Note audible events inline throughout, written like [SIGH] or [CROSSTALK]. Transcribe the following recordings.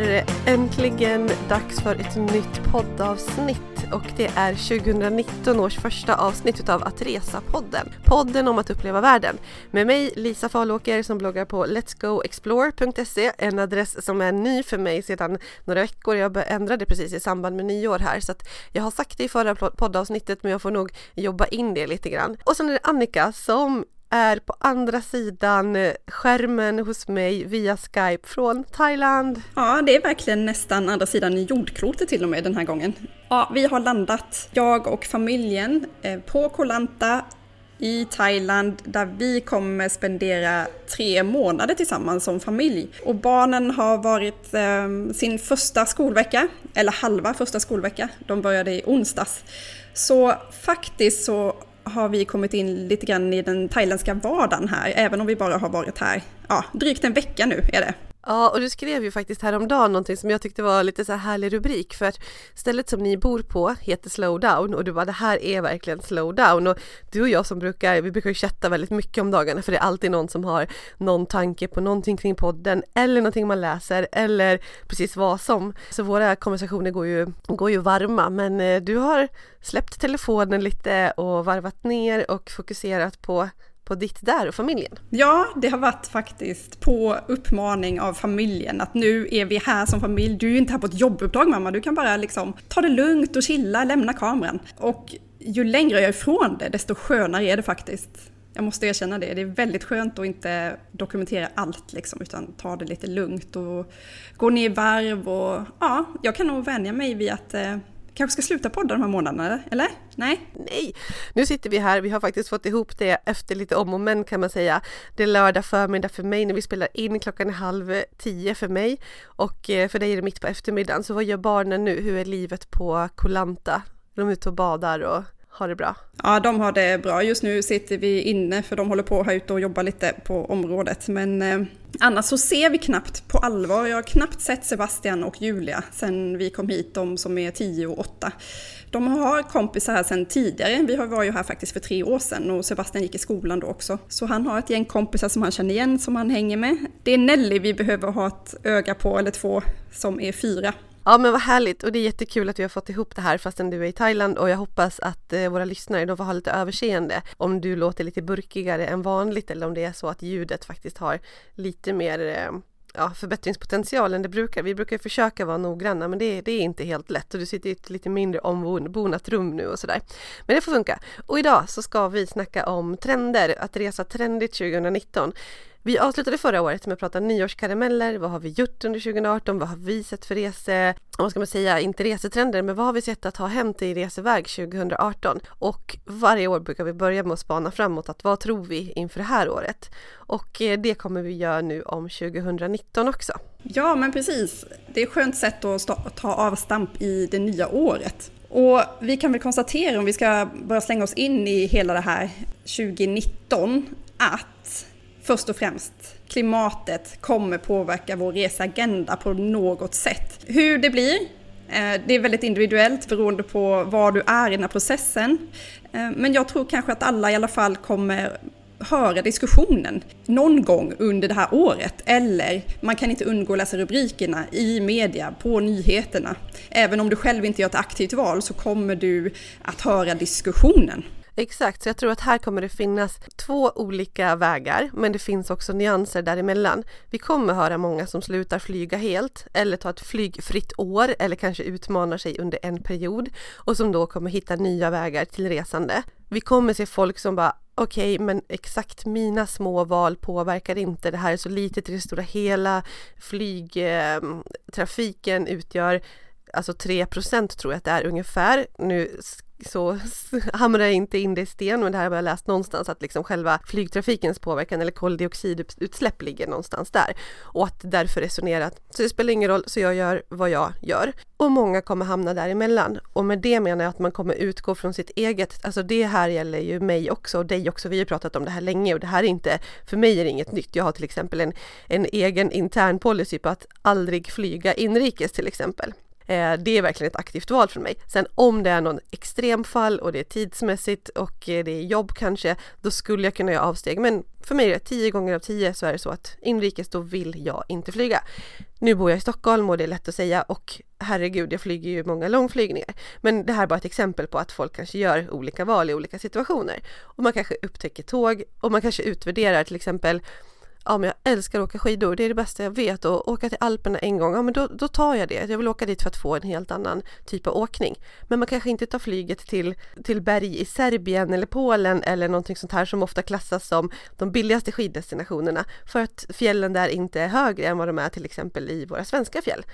Det är äntligen dags för ett nytt poddavsnitt och det är 2019 års första avsnitt utav Att Resa-podden. Podden om att uppleva världen. Med mig Lisa Falåker som bloggar på letsgoexplore.se, en adress som är ny för mig sedan några veckor. Jag ändrade precis i samband med nyår här så att jag har sagt det i förra poddavsnittet men jag får nog jobba in det lite grann. Och sen är det Annika som är på andra sidan eh, skärmen hos mig via Skype från Thailand. Ja, det är verkligen nästan andra sidan jordklotet till och med den här gången. Ja, vi har landat, jag och familjen, eh, på Koh Lanta i Thailand där vi kommer spendera tre månader tillsammans som familj. Och barnen har varit eh, sin första skolvecka, eller halva första skolvecka. De började i onsdags. Så faktiskt så har vi kommit in lite grann i den thailändska vardagen här, även om vi bara har varit här, ja, drygt en vecka nu är det. Ja, och du skrev ju faktiskt häromdagen någonting som jag tyckte var lite så här härlig rubrik för att stället som ni bor på heter Slowdown och du bara det här är verkligen slowdown och du och jag som brukar, vi brukar ju chatta väldigt mycket om dagarna för det är alltid någon som har någon tanke på någonting kring podden eller någonting man läser eller precis vad som. Så våra konversationer går ju, går ju varma men eh, du har släppt telefonen lite och varvat ner och fokuserat på på ditt där och familjen? Ja, det har varit faktiskt på uppmaning av familjen att nu är vi här som familj. Du är inte här på ett jobbuppdrag mamma, du kan bara liksom ta det lugnt och chilla, lämna kameran. Och ju längre jag är ifrån det, desto skönare är det faktiskt. Jag måste erkänna det. Det är väldigt skönt att inte dokumentera allt liksom, utan ta det lite lugnt och gå ner i varv och ja, jag kan nog vänja mig vid att eh, kanske ska sluta podda de här månaderna, eller? Nej? Nej! Nu sitter vi här, vi har faktiskt fått ihop det efter lite om och men kan man säga. Det är lördag förmiddag för mig när vi spelar in, klockan är halv tio för mig och eh, för dig är det mitt på eftermiddagen. Så vad gör barnen nu? Hur är livet på Kolanta? De är ute och badar och har det bra? Ja, de har det bra. Just nu sitter vi inne för de håller på här ute och jobbar lite på området. Men eh, annars så ser vi knappt på allvar. Jag har knappt sett Sebastian och Julia sen vi kom hit, de som är 10 och 8. De har kompisar här sedan tidigare. Vi var ju här faktiskt för tre år sedan och Sebastian gick i skolan då också. Så han har ett gäng kompisar som han känner igen, som han hänger med. Det är Nelly vi behöver ha ett öga på, eller två, som är fyra. Ja men vad härligt och det är jättekul att vi har fått ihop det här fastän du är i Thailand och jag hoppas att eh, våra lyssnare de får ha lite överseende om du låter lite burkigare än vanligt eller om det är så att ljudet faktiskt har lite mer eh, ja, förbättringspotential än det brukar. Vi brukar försöka vara noggranna men det, det är inte helt lätt och du sitter i ett lite mindre ombonat rum nu och sådär. Men det får funka. Och idag så ska vi snacka om trender, att resa trendigt 2019. Vi avslutade förra året med att prata nyårskarameller, vad har vi gjort under 2018, vad har vi sett för rese, vad ska man säga, inte resetrender, men vad har vi sett att ha hänt i reseväg 2018? Och varje år brukar vi börja med att spana framåt, att vad tror vi inför det här året? Och eh, det kommer vi göra nu om 2019 också. Ja, men precis. Det är ett skönt sätt att ta avstamp i det nya året. Och vi kan väl konstatera, om vi ska börja slänga oss in i hela det här 2019, att först och främst klimatet kommer påverka vår reseagenda på något sätt. Hur det blir, eh, det är väldigt individuellt beroende på var du är i den här processen. Eh, men jag tror kanske att alla i alla fall kommer höra diskussionen någon gång under det här året. Eller man kan inte undgå att läsa rubrikerna i media, på nyheterna. Även om du själv inte gör ett aktivt val så kommer du att höra diskussionen. Exakt, så jag tror att här kommer det finnas två olika vägar, men det finns också nyanser däremellan. Vi kommer höra många som slutar flyga helt eller tar ett flygfritt år eller kanske utmanar sig under en period och som då kommer hitta nya vägar till resande. Vi kommer se folk som bara okej, okay, men exakt mina små val påverkar inte. Det här är så litet i det stora hela. Flygtrafiken eh, utgör alltså 3 tror jag att det är ungefär. Nu så hamrar jag inte in det i sten, men det här har jag läst någonstans att liksom själva flygtrafikens påverkan eller koldioxidutsläpp ligger någonstans där. Och att därför resonerat så det spelar ingen roll så jag gör vad jag gör. Och många kommer hamna däremellan. Och med det menar jag att man kommer utgå från sitt eget, alltså det här gäller ju mig också och dig också, vi har pratat om det här länge och det här är inte, för mig är det inget nytt, jag har till exempel en, en egen intern policy på att aldrig flyga inrikes till exempel. Eh, det är verkligen ett aktivt val från mig. Sen om det är någon extremfall och det är tidsmässigt och eh, det är jobb kanske, då skulle jag kunna göra avsteg. Men för mig är det tio gånger av tio så är det så att inrikes då vill jag inte flyga. Nu bor jag i Stockholm och det är lätt att säga och herregud, jag flyger ju många långflygningar. Men det här är bara ett exempel på att folk kanske gör olika val i olika situationer. Och man kanske upptäcker tåg och man kanske utvärderar till exempel ja men jag älskar att åka skidor, det är det bästa jag vet och åka till Alperna en gång, ja men då, då tar jag det. Jag vill åka dit för att få en helt annan typ av åkning. Men man kanske inte tar flyget till, till berg i Serbien eller Polen eller någonting sånt här som ofta klassas som de billigaste skiddestinationerna för att fjällen där inte är högre än vad de är till exempel i våra svenska fjäll.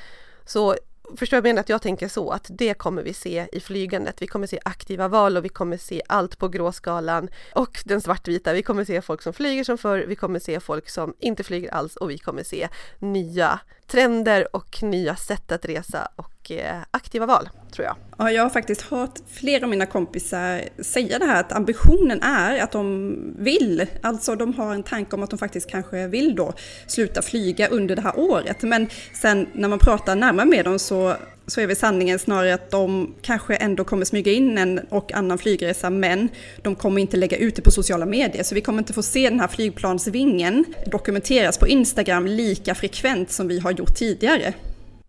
Så Förstår jag menar att jag tänker så att det kommer vi se i flygandet. Vi kommer se aktiva val och vi kommer se allt på gråskalan och den svartvita. Vi kommer se folk som flyger som förr, vi kommer se folk som inte flyger alls och vi kommer se nya trender och nya sätt att resa och eh, aktiva val, tror jag. Ja, jag har faktiskt hört flera av mina kompisar säga det här att ambitionen är att de vill, alltså de har en tanke om att de faktiskt kanske vill då sluta flyga under det här året. Men sen när man pratar närmare med dem så så är väl sanningen snarare att de kanske ändå kommer smyga in en och annan flygresa men de kommer inte lägga ut det på sociala medier så vi kommer inte få se den här flygplansvingen dokumenteras på Instagram lika frekvent som vi har gjort tidigare.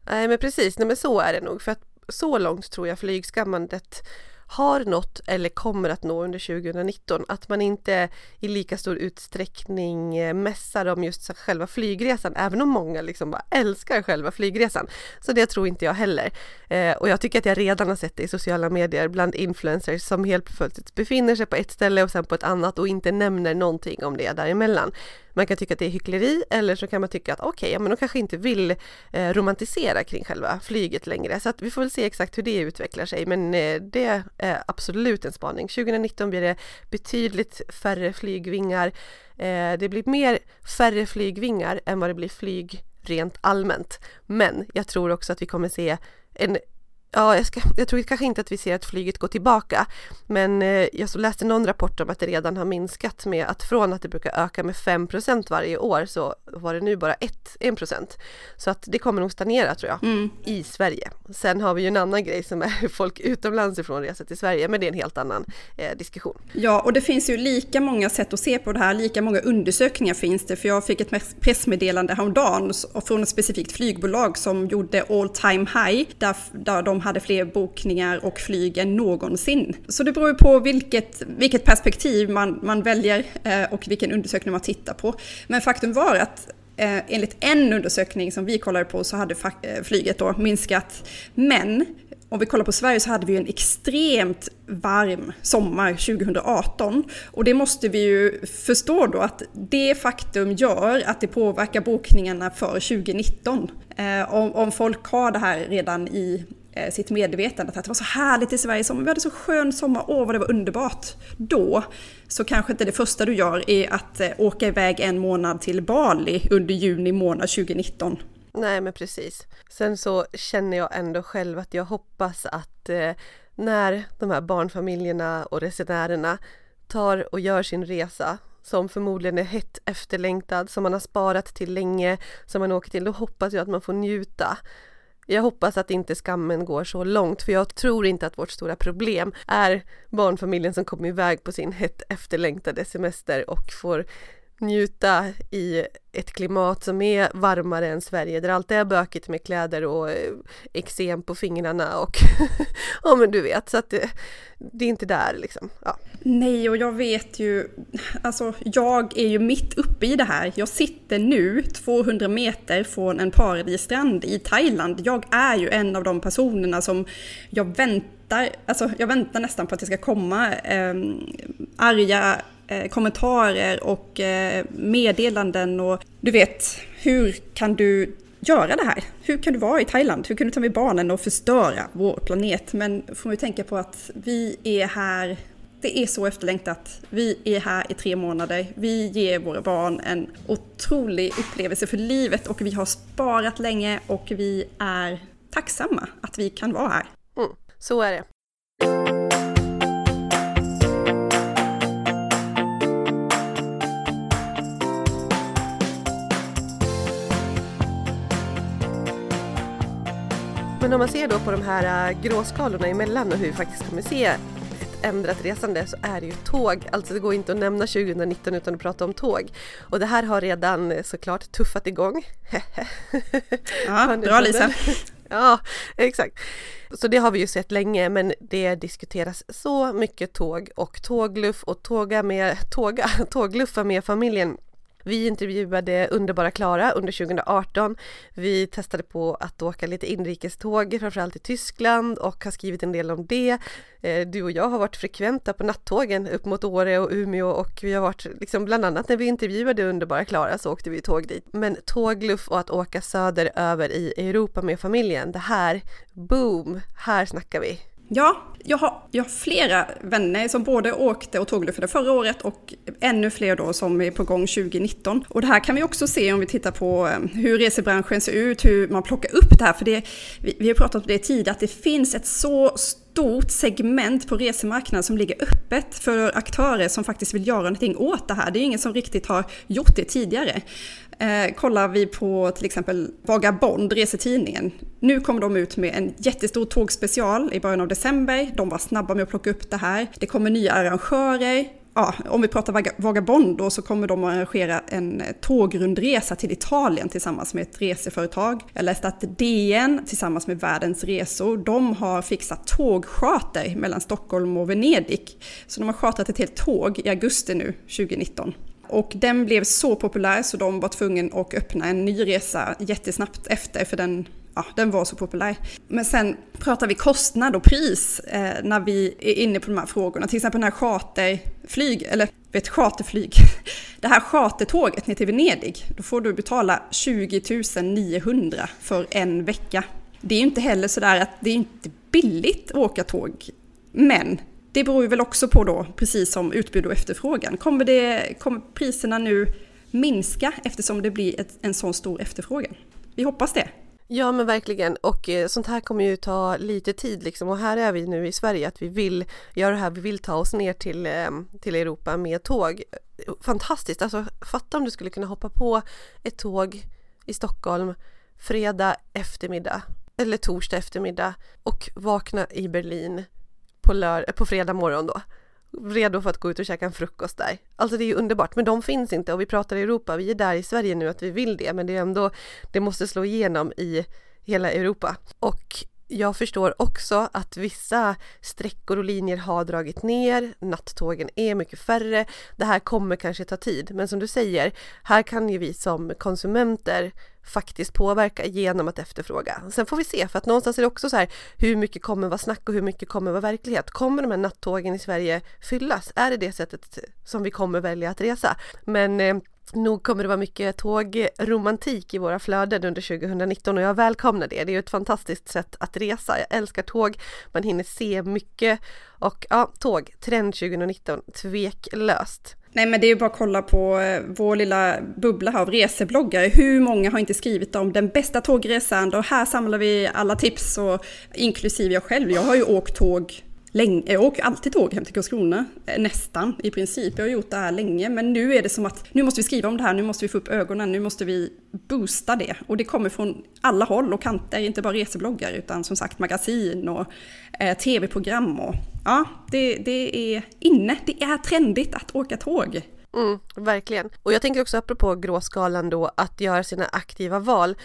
Nej men precis, nej men så är det nog för att så långt tror jag flygskammandet har nått eller kommer att nå under 2019. Att man inte i lika stor utsträckning eh, mässar om just själva flygresan, även om många liksom bara älskar själva flygresan. Så det tror inte jag heller. Eh, och jag tycker att jag redan har sett det i sociala medier bland influencers som helt plötsligt befinner sig på ett ställe och sen på ett annat och inte nämner någonting om det däremellan. Man kan tycka att det är hyckleri eller så kan man tycka att okej, okay, ja, men de kanske inte vill eh, romantisera kring själva flyget längre. Så att vi får väl se exakt hur det utvecklar sig. Men eh, det är absolut en spaning. 2019 blir det betydligt färre flygvingar. Eh, det blir mer färre flygvingar än vad det blir flyg rent allmänt. Men jag tror också att vi kommer se en Ja, jag, ska, jag, tror kanske inte att vi ser att flyget går tillbaka, men eh, jag läste någon rapport om att det redan har minskat med att från att det brukar öka med 5% varje år så var det nu bara 1, 1 Så att det kommer nog stagnera tror jag, mm. i Sverige. Sen har vi ju en annan grej som är hur [LAUGHS] folk utomlands ifrån reser till Sverige, men det är en helt annan eh, diskussion. Ja, och det finns ju lika många sätt att se på det här, lika många undersökningar finns det, för jag fick ett pressmeddelande häromdagen från ett specifikt flygbolag som gjorde all time high, där, där de hade fler bokningar och flyg än någonsin. Så det beror på vilket, vilket perspektiv man, man väljer eh, och vilken undersökning man tittar på. Men faktum var att eh, enligt en undersökning som vi kollade på så hade eh, flyget då minskat. Men om vi kollar på Sverige så hade vi en extremt varm sommar 2018. Och det måste vi ju förstå då att det faktum gör att det påverkar bokningarna för 2019. Eh, om, om folk har det här redan i Eh, sitt medvetande att det var så härligt i Sverige, vi hade så skön sommar, åh vad det var underbart. Då så kanske inte det första du gör är att eh, åka iväg en månad till Bali under juni månad 2019. Nej men precis. Sen så känner jag ändå själv att jag hoppas att eh, när de här barnfamiljerna och resenärerna tar och gör sin resa som förmodligen är hett efterlängtad, som man har sparat till länge, som man åker till, då hoppas jag att man får njuta jag hoppas att inte skammen går så långt för jag tror inte att vårt stora problem är barnfamiljen som kommer iväg på sin hett efterlängtade semester och får njuta i ett klimat som är varmare än Sverige där allt är bökigt med kläder och eh, eksem på fingrarna och [LAUGHS] ja men du vet så att det, det, är inte där liksom. Ja. Nej och jag vet ju, alltså jag är ju mitt uppe i det här. Jag sitter nu 200 meter från en paradisstrand i Thailand. Jag är ju en av de personerna som jag väntar, alltså jag väntar nästan på att det ska komma eh, arga eh, kommentarer och eh, meddelanden och du vet, hur kan du göra det här? Hur kan du vara i Thailand? Hur kan du ta med barnen och förstöra vår planet? Men får vi tänka på att vi är här det är så efterlängtat. Vi är här i tre månader. Vi ger våra barn en otrolig upplevelse för livet och vi har sparat länge och vi är tacksamma att vi kan vara här. Mm, så är det. Men om man ser då på de här äh, gråskalorna emellan och hur vi faktiskt kommer se ett ändrat resande så är det ju tåg. Alltså det går inte att nämna 2019 utan att prata om tåg. Och det här har redan äh, såklart tuffat igång. [LAUGHS] ja, bra Lisa! [LAUGHS] Ja, exakt. Så det har vi ju sett länge men det diskuteras så mycket tåg och tågluff och tåga med, tåga, [LAUGHS] tågluffa med familjen vi intervjuade underbara Klara under 2018. Vi testade på att åka lite inrikeståg, framförallt i Tyskland och har skrivit en del om det. Eh, du och jag har varit frekventa på nattågen upp mot Åre och Umeå och vi har varit, liksom bland annat när vi intervjuade underbara Klara så åkte vi tåg dit. Men tågluff och att åka söderöver i Europa med familjen, det här, boom, här snackar vi. Ja, jag har, jag har flera vänner som både åkte och tågluffade förra året och ännu fler då som är på gång 2019. Och det här kan vi också se om vi tittar på eh, hur resebranschen ser ut, hur man plockar upp det här. För det, vi, vi har pratat om det tidigare, att det finns ett så stort segment på resemarknaden som ligger öppet för aktörer som faktiskt vill göra någonting åt det här. Det är ingen som riktigt har gjort det tidigare. Eh, kollar vi på till exempel Vagabond, resetidningen. Nu kommer de ut med en jättestor tågspecial i början av december. De var snabba med att plocka upp det här. Det kommer nya arrangörer. Ja, om vi pratar Vagabond då så kommer de att arrangera en eh, tågrundresa till Italien tillsammans med ett reseföretag. Jag läste att DN tillsammans med Världens Resor, de har fixat tågcharter mellan Stockholm och Venedig. Så de har chartrat ett helt tåg i augusti nu, 2019. Och den blev så populär så de var tvungna att öppna en ny resa jättesnabbt efter för den, ja, den var så populär. Men sen pratar vi kostnad och pris eh, när vi är inne på de här frågorna. Till exempel den här charterflyg, eller vet charterflyg, [LAUGHS] det här chartertåget ner till Venedig. Då får du betala 20 900 för en vecka. Det är ju inte heller sådär att det är inte billigt att åka tåg. Men det beror ju väl också på då, precis som utbud och efterfrågan. Kommer, det, kommer priserna nu minska eftersom det blir ett, en sån stor efterfrågan? Vi hoppas det. Ja men verkligen och eh, sånt här kommer ju ta lite tid liksom och här är vi nu i Sverige att vi vill göra det här, vi vill ta oss ner till, eh, till Europa med tåg. Fantastiskt, alltså fatta om du skulle kunna hoppa på ett tåg i Stockholm fredag eftermiddag eller torsdag eftermiddag och vakna i Berlin på, lör- på fredag morgon då. Redo för att gå ut och käka en frukost där. Alltså det är ju underbart, men de finns inte och vi pratar i Europa, vi är där i Sverige nu att vi vill det, men det är ändå, det måste slå igenom i hela Europa. Och jag förstår också att vissa sträckor och linjer har dragit ner, nattågen är mycket färre. Det här kommer kanske ta tid, men som du säger, här kan ju vi som konsumenter faktiskt påverka genom att efterfråga. Sen får vi se, för att någonstans är det också så här, hur mycket kommer vara snack och hur mycket kommer vara verklighet? Kommer de här nattågen i Sverige fyllas? Är det det sättet som vi kommer välja att resa? Men eh, Nog kommer det vara mycket tågromantik i våra flöden under 2019 och jag välkomnar det. Det är ju ett fantastiskt sätt att resa. Jag älskar tåg, man hinner se mycket och ja, tåg, trend 2019, tveklöst. Nej men det är ju bara att kolla på eh, vår lilla bubbla här av resebloggar. Hur många har inte skrivit om den bästa tågresan? Och här samlar vi alla tips och inklusive jag själv. Jag har ju åkt tåg länge. Jag åker alltid tåg hem till Karlskrona, eh, nästan i princip. Jag har gjort det här länge, men nu är det som att nu måste vi skriva om det här, nu måste vi få upp ögonen, nu måste vi boosta det. Och det kommer från alla håll och kanter, inte bara resebloggar utan som sagt magasin och eh, tv-program. Och, ja, det, det är inne, det är trendigt att åka tåg. Mm, verkligen. Och jag tänker också apropå gråskalan då, att göra sina aktiva val.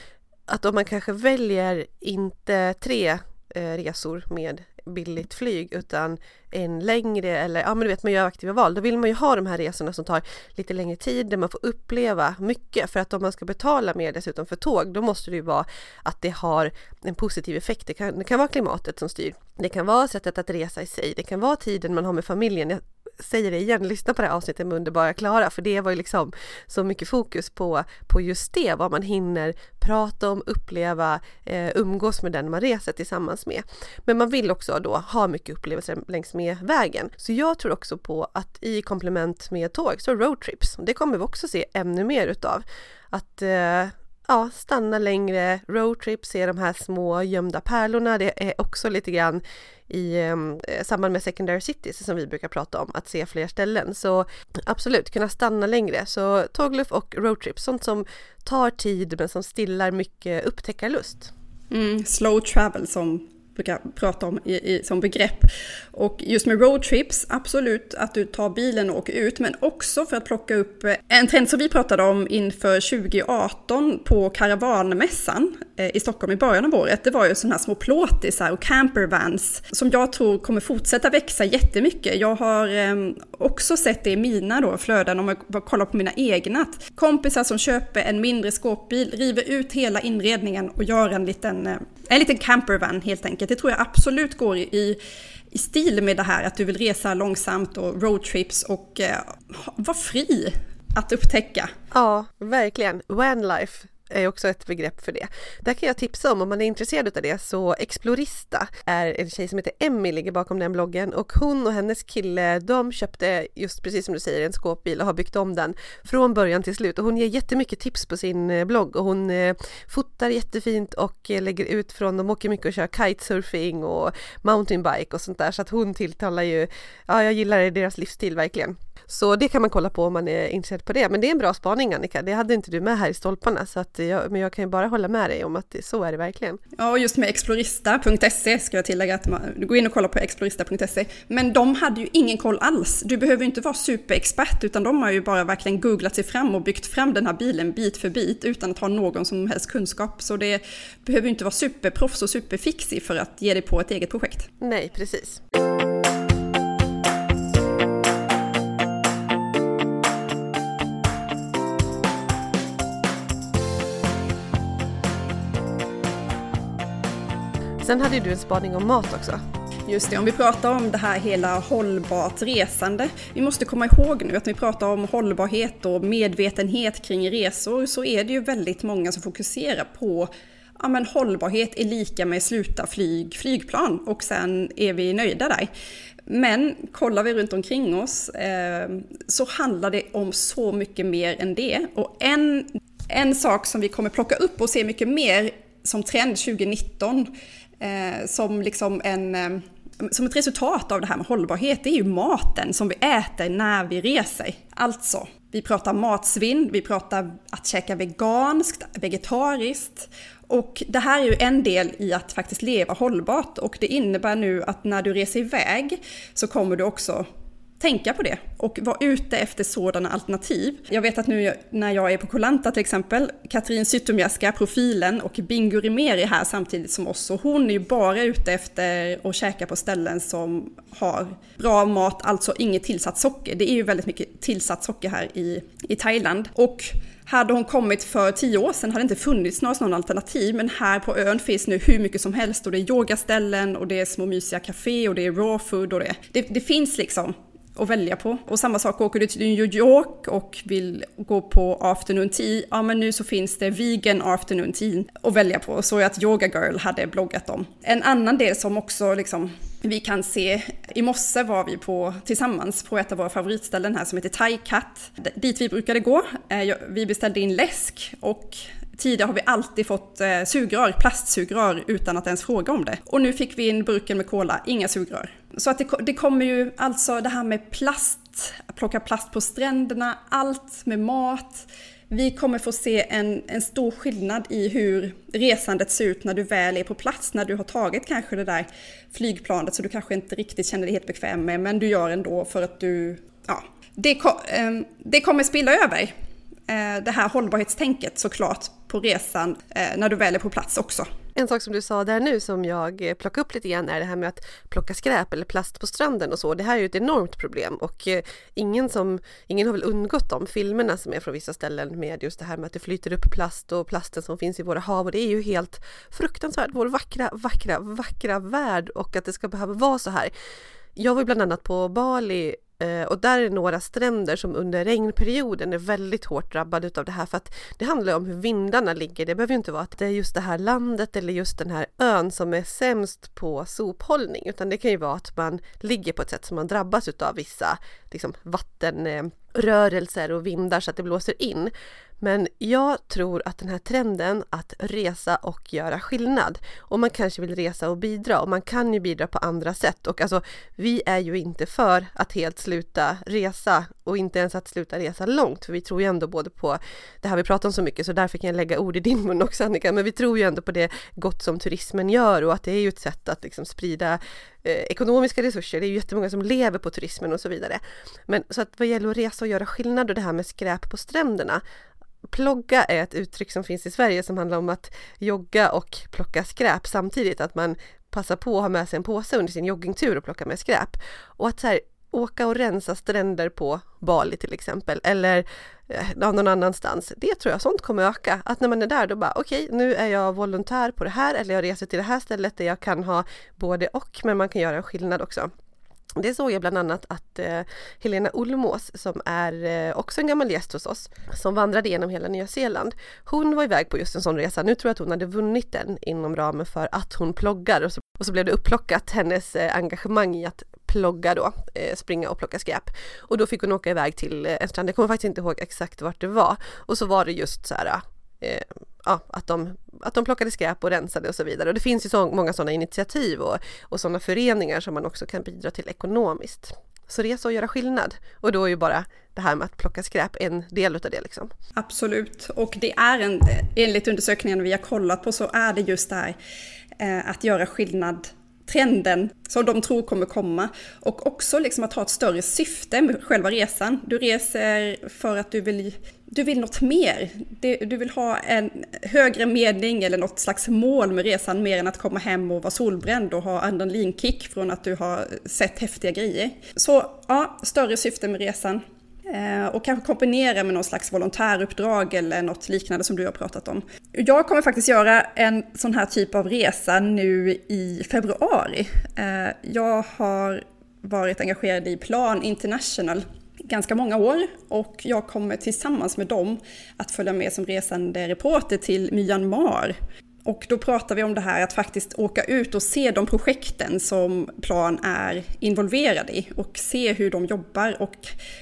Att om man kanske väljer inte tre eh, resor med billigt flyg utan en längre eller ja men du vet man gör aktiva val. Då vill man ju ha de här resorna som tar lite längre tid där man får uppleva mycket för att om man ska betala mer dessutom för tåg då måste det ju vara att det har en positiv effekt. Det kan, det kan vara klimatet som styr. Det kan vara sättet att resa i sig. Det kan vara tiden man har med familjen säger det igen, lyssna på det här avsnittet med underbara Klara för det var ju liksom så mycket fokus på, på just det, vad man hinner prata om, uppleva, eh, umgås med den man reser tillsammans med. Men man vill också då ha mycket upplevelser längs med vägen. Så jag tror också på att i komplement med tåg så roadtrips, det kommer vi också se ännu mer utav. Att eh, ja, stanna längre, roadtrip, se de här små gömda pärlorna. Det är också lite grann i ehm, eh, samband med secondary cities som vi brukar prata om, att se fler ställen. Så absolut, kunna stanna längre. Så tågluff och roadtrip, sånt som tar tid men som stillar mycket upptäckarlust. Mm, slow travel som brukar prata om i, i, som begrepp. Och just med roadtrips, absolut att du tar bilen och åker ut, men också för att plocka upp eh, en trend som vi pratade om inför 2018 på Karavanmässan eh, i Stockholm i början av året. Det var ju sådana här små plåtisar och campervans som jag tror kommer fortsätta växa jättemycket. Jag har eh, också sett det i mina då flöden om jag kollar på mina egna. Kompisar som köper en mindre skåpbil, river ut hela inredningen och gör en liten, en liten campervan helt enkelt. Det tror jag absolut går i, i stil med det här att du vill resa långsamt och roadtrips och eh, vara fri att upptäcka. Ja, verkligen. Vanlife är också ett begrepp för det. Där kan jag tipsa om, om man är intresserad av det, så Explorista är en tjej som heter Emmy, ligger bakom den bloggen och hon och hennes kille, de köpte just precis som du säger en skåpbil och har byggt om den från början till slut och hon ger jättemycket tips på sin eh, blogg och hon eh, fotar jättefint och eh, lägger ut från, de åker mycket och kör kitesurfing och mountainbike och sånt där så att hon tilltalar ju, ja jag gillar deras livsstil verkligen. Så det kan man kolla på om man är intresserad på det. Men det är en bra spaning Annika, det hade inte du med här i stolparna så att jag, men jag kan ju bara hålla med dig om att det, så är det verkligen. Ja, och just med explorista.se ska jag tillägga att man, du går in och kollar på explorista.se. Men de hade ju ingen koll alls. Du behöver ju inte vara superexpert utan de har ju bara verkligen googlat sig fram och byggt fram den här bilen bit för bit utan att ha någon som helst kunskap. Så det behöver ju inte vara superproffs och superfixig för att ge dig på ett eget projekt. Nej, precis. Sen hade du en spaning om mat också. Just det, om vi pratar om det här hela hållbart resande. Vi måste komma ihåg nu att när vi pratar om hållbarhet och medvetenhet kring resor så är det ju väldigt många som fokuserar på ja, men hållbarhet är lika med sluta flyg, flygplan och sen är vi nöjda där. Men kollar vi runt omkring oss eh, så handlar det om så mycket mer än det. Och en, en sak som vi kommer plocka upp och se mycket mer som trend 2019 Eh, som liksom en eh, som ett resultat av det här med hållbarhet, det är ju maten som vi äter när vi reser. Alltså, vi pratar matsvinn, vi pratar att käka veganskt, vegetariskt. Och det här är ju en del i att faktiskt leva hållbart och det innebär nu att när du reser iväg så kommer du också tänka på det och vara ute efter sådana alternativ. Jag vet att nu när jag är på Kolanta till exempel, Katrin Zytomierska, profilen och Bingo Rimér är här samtidigt som oss och hon är ju bara ute efter att käka på ställen som har bra mat, alltså inget tillsatt socker. Det är ju väldigt mycket tillsatt socker här i, i Thailand. Och hade hon kommit för tio år sedan hade det inte funnits några sådana alternativ, men här på ön finns nu hur mycket som helst och det är yogaställen och det är små mysiga café och det är raw food och det, det, det finns liksom att välja på. Och samma sak, åker du till New York och vill gå på afternoon tea, ja men nu så finns det vegan afternoon tea att välja på. Så att Yoga Girl hade bloggat om. En annan del som också liksom vi kan se, i morse var vi på, tillsammans på ett av våra favoritställen här som heter Thai Cat. Dit vi brukade gå. Eh, vi beställde in läsk och Tidigare har vi alltid fått eh, sugrör, plastsugrör, utan att ens fråga om det. Och nu fick vi in burken med cola, inga sugrör. Så att det, det kommer ju alltså det här med plast, att plocka plast på stränderna, allt med mat. Vi kommer få se en, en stor skillnad i hur resandet ser ut när du väl är på plats, när du har tagit kanske det där flygplanet så du kanske inte riktigt känner dig helt bekväm med, men du gör ändå för att du, ja, det, eh, det kommer spilla över Eh, det här hållbarhetstänket såklart på resan eh, när du väl är på plats också. En sak som du sa där nu som jag plockade plockar upp lite grann är det här med att plocka skräp eller plast på stranden och så. Det här är ju ett enormt problem och eh, ingen, som, ingen har väl undgått de filmerna som är från vissa ställen med just det här med att det flyter upp plast och plasten som finns i våra hav och det är ju helt fruktansvärt, vår vackra, vackra, vackra värld och att det ska behöva vara så här. Jag var bland annat på Bali Eh, och där är några stränder som under regnperioden är väldigt hårt drabbade utav det här för att det handlar om hur vindarna ligger. Det behöver ju inte vara att det är just det här landet eller just den här ön som är sämst på sophållning utan det kan ju vara att man ligger på ett sätt som man drabbas utav vissa liksom, vattenrörelser och vindar så att det blåser in. Men jag tror att den här trenden att resa och göra skillnad och man kanske vill resa och bidra och man kan ju bidra på andra sätt och alltså vi är ju inte för att helt sluta resa och inte ens att sluta resa långt för vi tror ju ändå både på det här vi pratar om så mycket så därför kan jag lägga ord i din mun också Annika men vi tror ju ändå på det gott som turismen gör och att det är ju ett sätt att liksom sprida eh, ekonomiska resurser. Det är ju jättemånga som lever på turismen och så vidare. Men så att vad gäller att resa och göra skillnad och det här med skräp på stränderna Plogga är ett uttryck som finns i Sverige som handlar om att jogga och plocka skräp samtidigt, att man passar på att ha med sig en påse under sin joggingtur och plocka med skräp. Och att så här, åka och rensa stränder på Bali till exempel eller eh, någon annanstans. Det tror jag sånt kommer öka. Att när man är där då bara okej, okay, nu är jag volontär på det här eller jag reser till det här stället där jag kan ha både och men man kan göra en skillnad också. Det såg jag bland annat att eh, Helena Olmås som är eh, också en gammal gäst hos oss som vandrade genom hela Nya Zeeland. Hon var iväg på just en sån resa. Nu tror jag att hon hade vunnit den inom ramen för att hon ploggar och så, och så blev det upplockat hennes eh, engagemang i att plogga då, eh, springa och plocka skräp. Och då fick hon åka iväg till eh, en strand, jag kommer faktiskt inte ihåg exakt vart det var. Och så var det just så här eh, ja, att, de, att de plockade skräp och rensade och så vidare. Och det finns ju så många sådana initiativ och, och sådana föreningar som man också kan bidra till ekonomiskt. Så resa och göra skillnad. Och då är ju bara det här med att plocka skräp en del utav det liksom. Absolut, och det är en, enligt undersökningen vi har kollat på så är det just det här eh, att göra skillnad trenden som de tror kommer komma. Och också liksom att ha ett större syfte med själva resan. Du reser för att du vill, du vill något mer. Du vill ha en högre mening eller något slags mål med resan mer än att komma hem och vara solbränd och ha adrenalinkick från att du har sett häftiga grejer. Så ja, större syfte med resan. Eh, och kanske kombinera med någon slags volontäruppdrag eller något liknande som du har pratat om. Jag kommer faktiskt göra en sån här typ av resa nu i februari. Eh, jag har varit engagerad i Plan International ganska många år och jag kommer tillsammans med dem att följa med som resande reporter till Myanmar och då pratar vi om det här att faktiskt åka ut och se de projekten som Plan är involverad i och se hur de jobbar och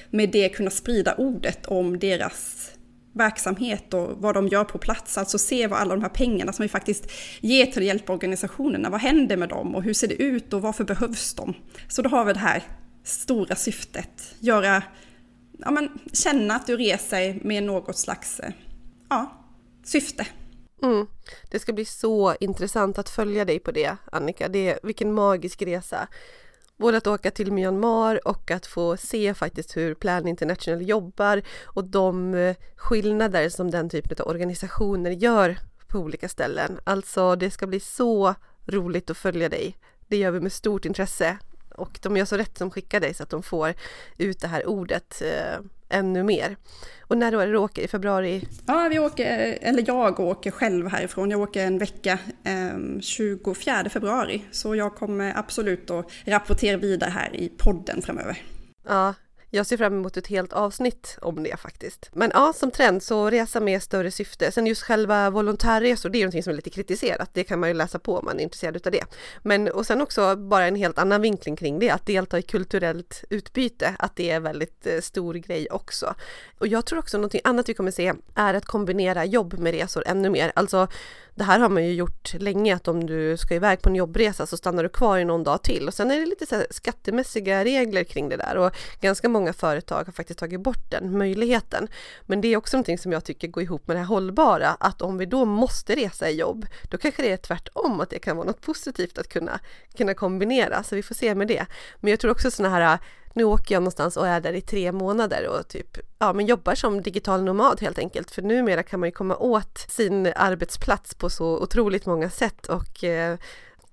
med det kunna sprida ordet om deras verksamhet och vad de gör på plats. Alltså se vad alla de här pengarna som vi faktiskt ger till hjälporganisationerna, vad händer med dem och hur ser det ut och varför behövs de? Så då har vi det här stora syftet, göra, ja men känna att du reser med något slags, eh, ja, syfte. Mm. Det ska bli så intressant att följa dig på det, Annika. Det, vilken magisk resa. Både att åka till Myanmar och att få se faktiskt hur Plan International jobbar och de eh, skillnader som den typen av organisationer gör på olika ställen. Alltså, det ska bli så roligt att följa dig. Det gör vi med stort intresse och de gör så rätt som skickar dig så att de får ut det här ordet eh, ännu mer. Och när då är det du åker? I februari? Ja, vi åker, eller jag åker själv härifrån. Jag åker en vecka eh, 24 februari. Så jag kommer absolut att rapportera vidare här i podden framöver. Ja, jag ser fram emot ett helt avsnitt om det faktiskt. Men ja, som trend så resa med större syfte. Sen just själva volontärresor, det är någonting som är lite kritiserat. Det kan man ju läsa på om man är intresserad av det. Men och sen också bara en helt annan vinkling kring det, att delta i kulturellt utbyte, att det är väldigt eh, stor grej också. Och jag tror också någonting annat vi kommer se är att kombinera jobb med resor ännu mer. Alltså det här har man ju gjort länge att om du ska iväg på en jobbresa så stannar du kvar i någon dag till och sen är det lite så skattemässiga regler kring det där och ganska många företag har faktiskt tagit bort den möjligheten. Men det är också någonting som jag tycker går ihop med det här hållbara att om vi då måste resa i jobb då kanske det är tvärtom att det kan vara något positivt att kunna, kunna kombinera så vi får se med det. Men jag tror också sådana här nu åker jag någonstans och är där i tre månader och typ, ja men jobbar som digital nomad helt enkelt. För numera kan man ju komma åt sin arbetsplats på så otroligt många sätt och, eh,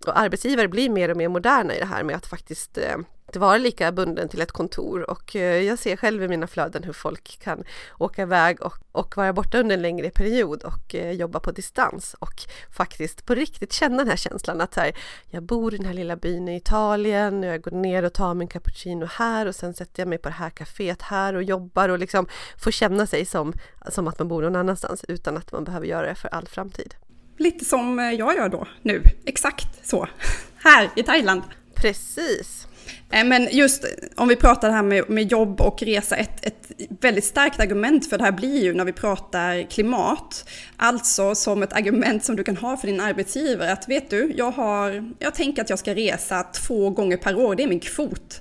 och arbetsgivare blir mer och mer moderna i det här med att faktiskt eh, inte vara lika bunden till ett kontor och eh, jag ser själv i mina flöden hur folk kan åka iväg och, och vara borta under en längre period och eh, jobba på distans och faktiskt på riktigt känna den här känslan att här, jag bor i den här lilla byn i Italien och jag går ner och tar min cappuccino här och sen sätter jag mig på det här kaféet här och jobbar och liksom får känna sig som, som att man bor någon annanstans utan att man behöver göra det för all framtid. Lite som jag gör då nu, exakt så, [LAUGHS] här i Thailand. Precis. Eh, men just om vi pratar här med, med jobb och resa, ett, ett väldigt starkt argument för det här blir ju när vi pratar klimat, alltså som ett argument som du kan ha för din arbetsgivare att vet du, jag, har, jag tänker att jag ska resa två gånger per år, det är min kvot.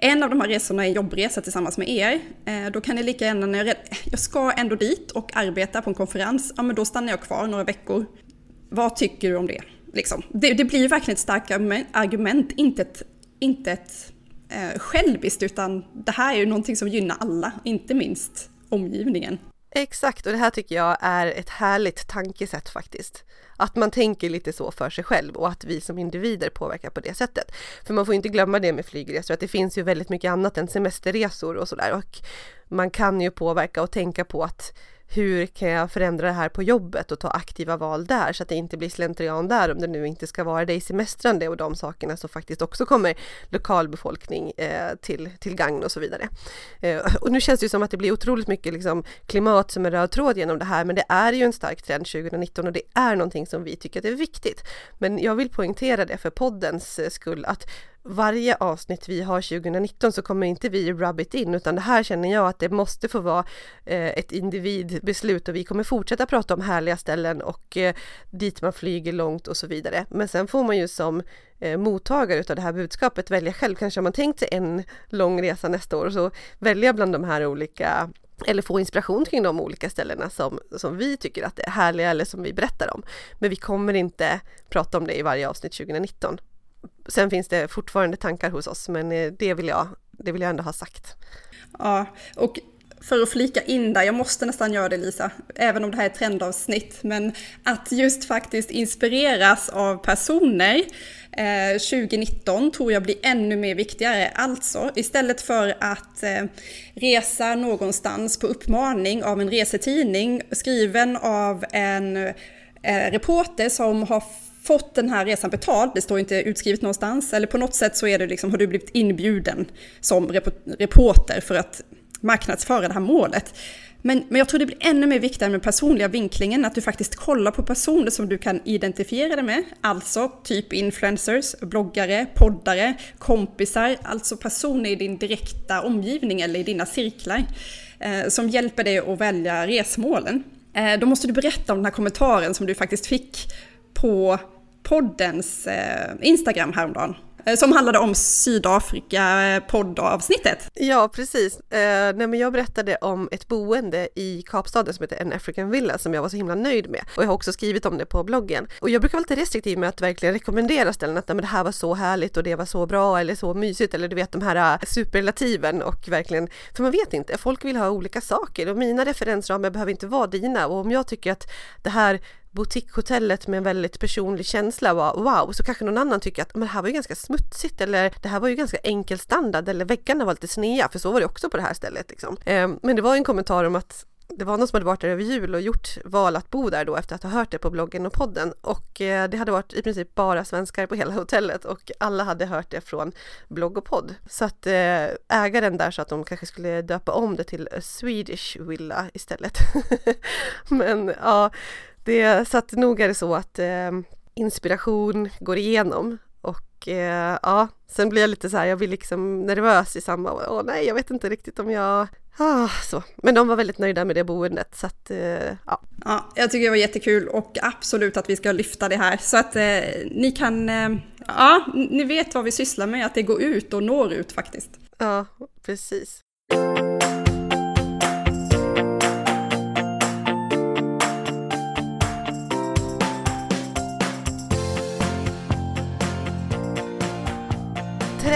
En av de här resorna är en jobbresa tillsammans med er. Eh, då kan ni lika gärna, när jag, jag ska ändå dit och arbeta på en konferens, ja men då stannar jag kvar några veckor. Vad tycker du om det? Liksom. Det, det blir verkligen ett starkt argument, inte ett, inte ett eh, själviskt, utan det här är ju någonting som gynnar alla, inte minst omgivningen. Exakt, och det här tycker jag är ett härligt tankesätt faktiskt. Att man tänker lite så för sig själv och att vi som individer påverkar på det sättet. För man får inte glömma det med flygresor, att det finns ju väldigt mycket annat än semesterresor och sådär. Och man kan ju påverka och tänka på att hur kan jag förändra det här på jobbet och ta aktiva val där så att det inte blir slentrian där om det nu inte ska vara det i semestrande och de sakerna som faktiskt också kommer lokalbefolkning eh, till, till gagn och så vidare. Eh, och nu känns det ju som att det blir otroligt mycket liksom, klimat som en röd tråd genom det här men det är ju en stark trend 2019 och det är någonting som vi tycker att är viktigt. Men jag vill poängtera det för poddens eh, skull att varje avsnitt vi har 2019 så kommer inte vi rub it in utan det här känner jag att det måste få vara eh, ett individbeslut och vi kommer fortsätta prata om härliga ställen och eh, dit man flyger långt och så vidare. Men sen får man ju som eh, mottagare av det här budskapet välja själv. Kanske har man tänkt sig en lång resa nästa år och så välja bland de här olika eller få inspiration kring de olika ställena som, som vi tycker att är härliga eller som vi berättar om. Men vi kommer inte prata om det i varje avsnitt 2019. Sen finns det fortfarande tankar hos oss, men eh, det vill jag, det vill jag ändå ha sagt. Ja, och för att flika in där, jag måste nästan göra det Lisa, även om det här är ett trendavsnitt, men att just faktiskt inspireras av personer eh, 2019 tror jag blir ännu mer viktigare. Alltså, istället för att eh, resa någonstans på uppmaning av en resetidning skriven av en eh, reporter som har fått den här resan betald, det står inte utskrivet någonstans, eller på något sätt så är det liksom, har du blivit inbjuden som reporter för att marknadsföra det här målet. Men, men jag tror det blir ännu mer viktigt med personliga vinklingen, att du faktiskt kollar på personer som du kan identifiera dig med, alltså typ influencers, bloggare, poddare, kompisar, alltså personer i din direkta omgivning eller i dina cirklar, eh, som hjälper dig att välja resmålen. Eh, då måste du berätta om den här kommentaren som du faktiskt fick på poddens eh, Instagram häromdagen. Eh, som handlade om Sydafrika-poddavsnittet. Eh, ja, precis. Eh, nej, men jag berättade om ett boende i Kapstaden som heter En African Villa som jag var så himla nöjd med. Och jag har också skrivit om det på bloggen. Och jag brukar vara lite restriktiv med att verkligen rekommendera ställen att nej, men det här var så härligt och det var så bra eller så mysigt eller du vet de här eh, superlativen och verkligen, för man vet inte, folk vill ha olika saker och mina referensramar behöver inte vara dina och om jag tycker att det här boutiquehotellet med en väldigt personlig känsla var wow, så kanske någon annan tycker att men det här var ju ganska smutsigt eller det här var ju ganska enkel standard eller väggarna var lite snea, för så var det också på det här stället liksom. Eh, men det var en kommentar om att det var någon som hade varit där över jul och gjort val att bo där då efter att ha hört det på bloggen och podden och eh, det hade varit i princip bara svenskar på hela [LAUGHS] hotellet och alla hade hört det från blogg och podd. Så att eh, ägaren där sa att de kanske skulle döpa om det till Swedish Villa istället. [LAUGHS] Men ja, det, så att nog är det så att eh, inspiration går igenom och eh, ja, sen blir jag lite så här, jag blir liksom nervös i samma, åh nej, jag vet inte riktigt om jag Ah, så. Men de var väldigt nöjda med det boendet så att eh, ja. ja. Jag tycker det var jättekul och absolut att vi ska lyfta det här så att eh, ni kan, eh, ja, ni vet vad vi sysslar med, att det går ut och når ut faktiskt. Ja, precis.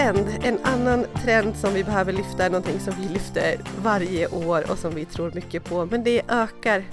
Trend, en annan trend som vi behöver lyfta är någonting som vi lyfter varje år och som vi tror mycket på, men det ökar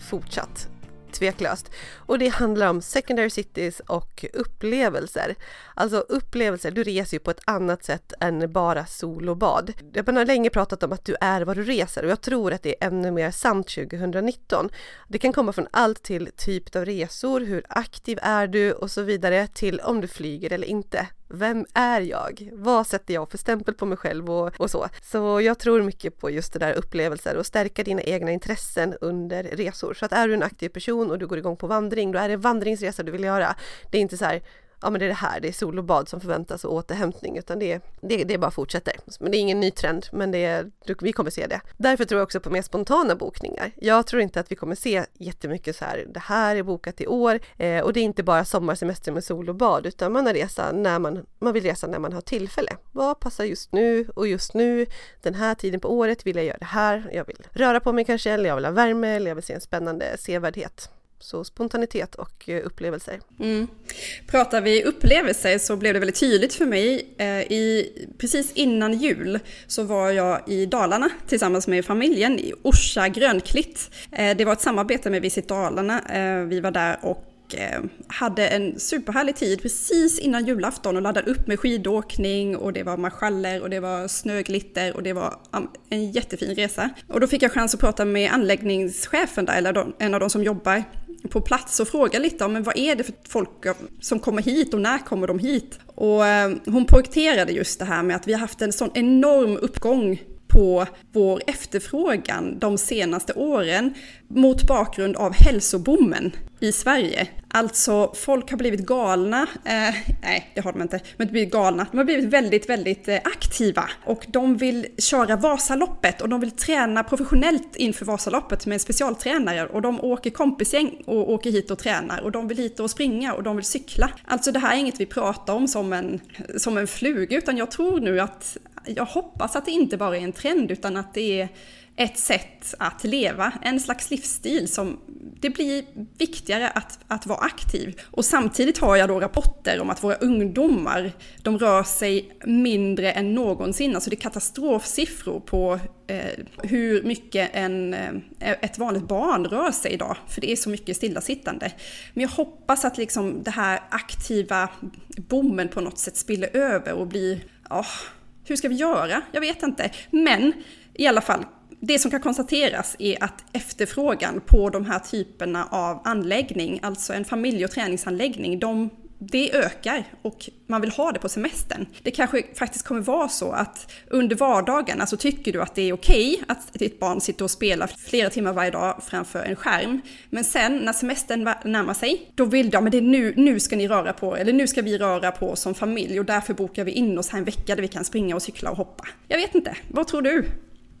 fortsatt tveklöst. Och det handlar om secondary cities och upplevelser. Alltså upplevelser, du reser ju på ett annat sätt än bara sol och bad. Man har länge pratat om att du är vad du reser och jag tror att det är ännu mer sant 2019. Det kan komma från allt till typ av resor, hur aktiv är du och så vidare till om du flyger eller inte. Vem är jag? Vad sätter jag för stämpel på mig själv och, och så? Så jag tror mycket på just det där upplevelser och stärka dina egna intressen under resor. Så att är du en aktiv person och du går igång på vandring, då är det en vandringsresa du vill göra. Det är inte så här ja men det är det här, det är sol och bad som förväntas och återhämtning utan det, det, det bara fortsätter. Men det är ingen ny trend men det är, vi kommer se det. Därför tror jag också på mer spontana bokningar. Jag tror inte att vi kommer se jättemycket så här, det här är bokat i år eh, och det är inte bara sommarsemester med sol och bad utan man har resa när man, man vill resa när man har tillfälle. Vad passar just nu och just nu den här tiden på året vill jag göra det här. Jag vill röra på mig kanske eller jag vill ha värme eller jag vill se en spännande sevärdhet. Så spontanitet och eh, upplevelser. Mm. Pratar vi upplevelser så blev det väldigt tydligt för mig. Eh, I, precis innan jul så var jag i Dalarna tillsammans med familjen i Orsa Grönklitt. Eh, det var ett samarbete med Visit Dalarna. Vi var där och hade en superhärlig tid precis innan julafton och laddade upp med skidåkning och det var marschaller och det var snöglitter och det var en jättefin resa. Och då fick jag chans att prata med anläggningschefen där, eller en av de som jobbar på plats och fråga lite om men vad är det för folk som kommer hit och när kommer de hit? Och eh, hon poängterade just det här med att vi har haft en sån enorm uppgång på vår efterfrågan de senaste åren mot bakgrund av hälsoboomen i Sverige. Alltså folk har blivit galna, eh, nej det har de inte, men de blivit galna. De har blivit väldigt, väldigt eh, aktiva och de vill köra Vasaloppet och de vill träna professionellt inför Vasaloppet med en specialtränare och de åker kompisgäng och åker hit och tränar och de vill hit och springa och de vill cykla. Alltså det här är inget vi pratar om som en, som en fluga utan jag tror nu att, jag hoppas att det inte bara är en trend utan att det är ett sätt att leva, en slags livsstil som det blir viktigare att, att vara aktiv. Och samtidigt har jag då rapporter om att våra ungdomar, de rör sig mindre än någonsin. Alltså det är katastrofsiffror på eh, hur mycket en, eh, ett vanligt barn rör sig idag, för det är så mycket stillasittande. Men jag hoppas att liksom det här aktiva bommen på något sätt spiller över och blir, oh, hur ska vi göra? Jag vet inte. Men i alla fall, det som kan konstateras är att efterfrågan på de här typerna av anläggning, alltså en familje och träningsanläggning, de, det ökar och man vill ha det på semestern. Det kanske faktiskt kommer vara så att under vardagarna så alltså tycker du att det är okej okay att ditt barn sitter och spelar flera timmar varje dag framför en skärm. Men sen när semestern närmar sig, då vill de men det är nu, nu ska ni röra på, eller nu ska vi röra på som familj och därför bokar vi in oss här en vecka där vi kan springa och cykla och hoppa. Jag vet inte, vad tror du?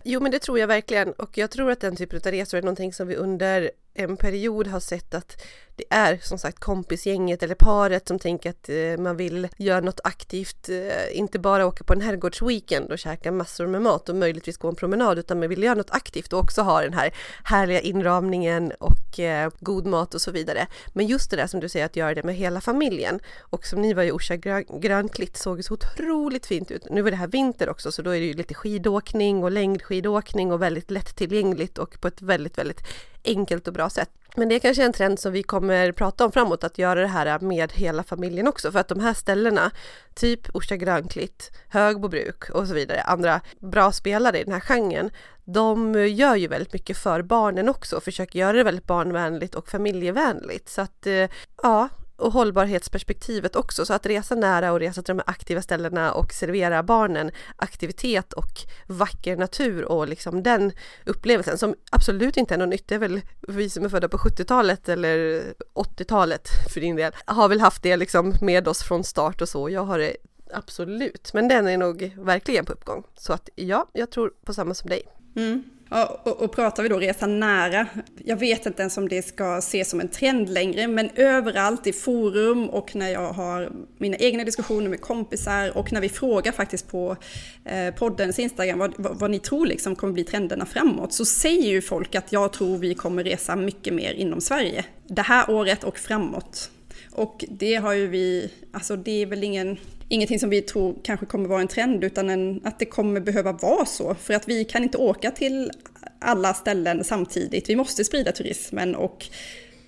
Jo, men det tror jag verkligen och jag tror att den typen av resor är någonting som vi under en period har sett att det är som sagt kompisgänget eller paret som tänker att eh, man vill göra något aktivt, eh, inte bara åka på en herrgårdsweekend och käka massor med mat och möjligtvis gå en promenad utan man vill göra något aktivt och också ha den här härliga inramningen och eh, god mat och så vidare. Men just det där som du säger att göra det med hela familjen och som ni var i Orsa grönklitt såg det så otroligt fint ut. Nu var det här vinter också så då är det ju lite skidåkning och längdskidåkning och väldigt lättillgängligt och på ett väldigt, väldigt enkelt och bra sätt. Men det är kanske en trend som vi kommer prata om framåt, att göra det här med hela familjen också, för att de här ställena, typ Orsa Grönklitt, Högbobruk och så vidare, andra bra spelare i den här genren, de gör ju väldigt mycket för barnen också och försöker göra det väldigt barnvänligt och familjevänligt. Så att eh, ja, och hållbarhetsperspektivet också, så att resa nära och resa till de här aktiva ställena och servera barnen aktivitet och vacker natur och liksom den upplevelsen som absolut inte är något nytt, det är väl vi som är födda på 70-talet eller 80-talet för din del, har väl haft det liksom med oss från start och så, jag har det absolut, men den är nog verkligen på uppgång. Så att ja, jag tror på samma som dig. Mm. Ja, och, och pratar vi då resa nära, jag vet inte ens om det ska ses som en trend längre, men överallt i forum och när jag har mina egna diskussioner med kompisar och när vi frågar faktiskt på eh, poddens Instagram vad, vad, vad, ni tror liksom kommer bli trenderna framåt, så säger ju folk att jag tror vi kommer resa mycket mer inom Sverige det här året och framåt. Och det har ju vi, alltså det är väl ingen ingenting som vi tror kanske kommer vara en trend utan en, att det kommer behöva vara så. För att vi kan inte åka till alla ställen samtidigt. Vi måste sprida turismen och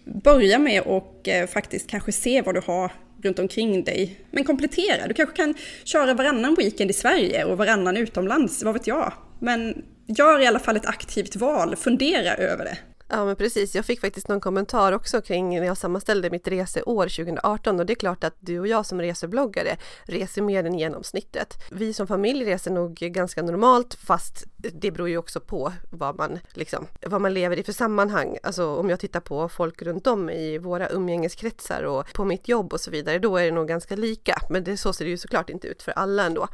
börja med och eh, faktiskt kanske se vad du har runt omkring dig. Men komplettera. Du kanske kan köra varannan weekend i Sverige och varannan utomlands, vad vet jag. Men gör i alla fall ett aktivt val, fundera över det. Ja men precis, jag fick faktiskt någon kommentar också kring när jag sammanställde mitt reseår 2018 och det är klart att du och jag som resebloggare reser mer än genomsnittet. Vi som familj reser nog ganska normalt fast det beror ju också på vad man, liksom, vad man lever i för sammanhang. Alltså om jag tittar på folk runt om i våra umgängeskretsar och på mitt jobb och så vidare, då är det nog ganska lika. Men det, så ser det ju såklart inte ut för alla ändå.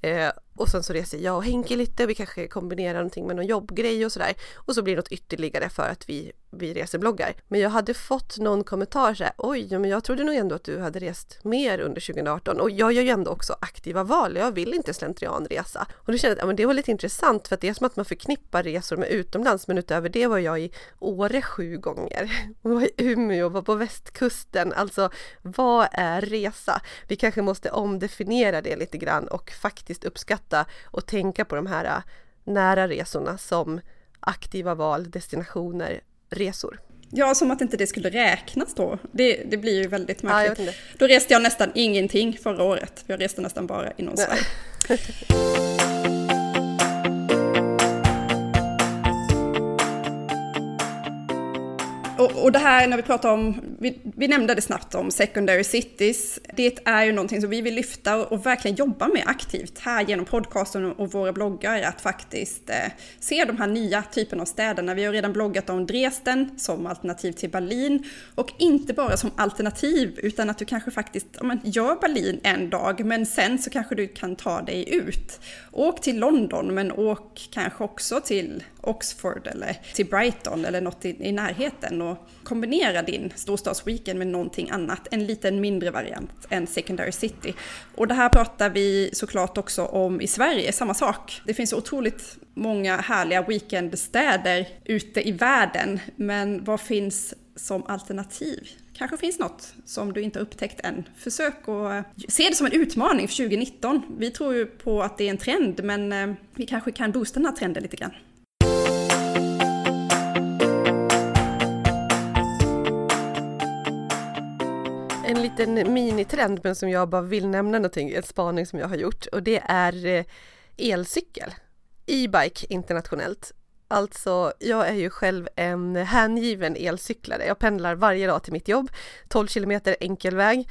Eh, och sen så reser jag och Henke lite, vi kanske kombinerar någonting med någon jobbgrej och sådär. Och så blir det något ytterligare för att vi, vi resebloggar. Men jag hade fått någon kommentar så här, oj, men jag trodde nog ändå att du hade rest mer under 2018. Och jag gör ju ändå också aktiva val, jag vill inte slentrianresa. Och då kände jag att ja, men det var lite intressant för att det är som att man förknippar resor med utomlands, men utöver det var jag i Åre sju gånger. Jag [LAUGHS] var i Umeå, var på västkusten. Alltså, vad är resa? Vi kanske måste omdefiniera det lite grann och faktiskt uppskatta och tänka på de här äh, nära resorna som aktiva val, destinationer, resor. Ja, som att inte det skulle räknas då. Det, det blir ju väldigt märkligt. Ja, då reste jag nästan ingenting förra året. Jag reste nästan bara inom Sverige. [LAUGHS] Och, och, det här när vi pratar om, vi, vi, nämnde det snabbt om secondary cities, det är ju någonting som vi vill lyfta och, och verkligen jobba med aktivt här genom podcasten och våra bloggar, att faktiskt eh, se de här nya typerna av städerna. Vi har redan bloggat om Dresden som alternativ till Berlin och inte bara som alternativ utan att du kanske faktiskt ja, men, gör Berlin en dag men sen så kanske du kan ta dig ut. Åk till London men åk kanske också till Oxford eller till Brighton eller något i, i närheten och kombinera din storstadsweekend med någonting annat, en liten mindre variant än Secondary City. Och det här pratar vi såklart också om i Sverige, samma sak. Det finns otroligt många härliga weekendstäder ute i världen, men vad finns som alternativ? Kanske finns något som du inte har upptäckt än. Försök att eh, se det som en utmaning för 2019. Vi tror ju på att det är en trend, men eh, vi kanske kan boosta den här trenden lite grann. En liten minitrend men som jag bara vill nämna någonting, en spaning som jag har gjort och det är eh, elcykel. E-bike internationellt. Alltså, jag är ju själv en hängiven elcyklare. Jag pendlar varje dag till mitt jobb, 12 kilometer enkel väg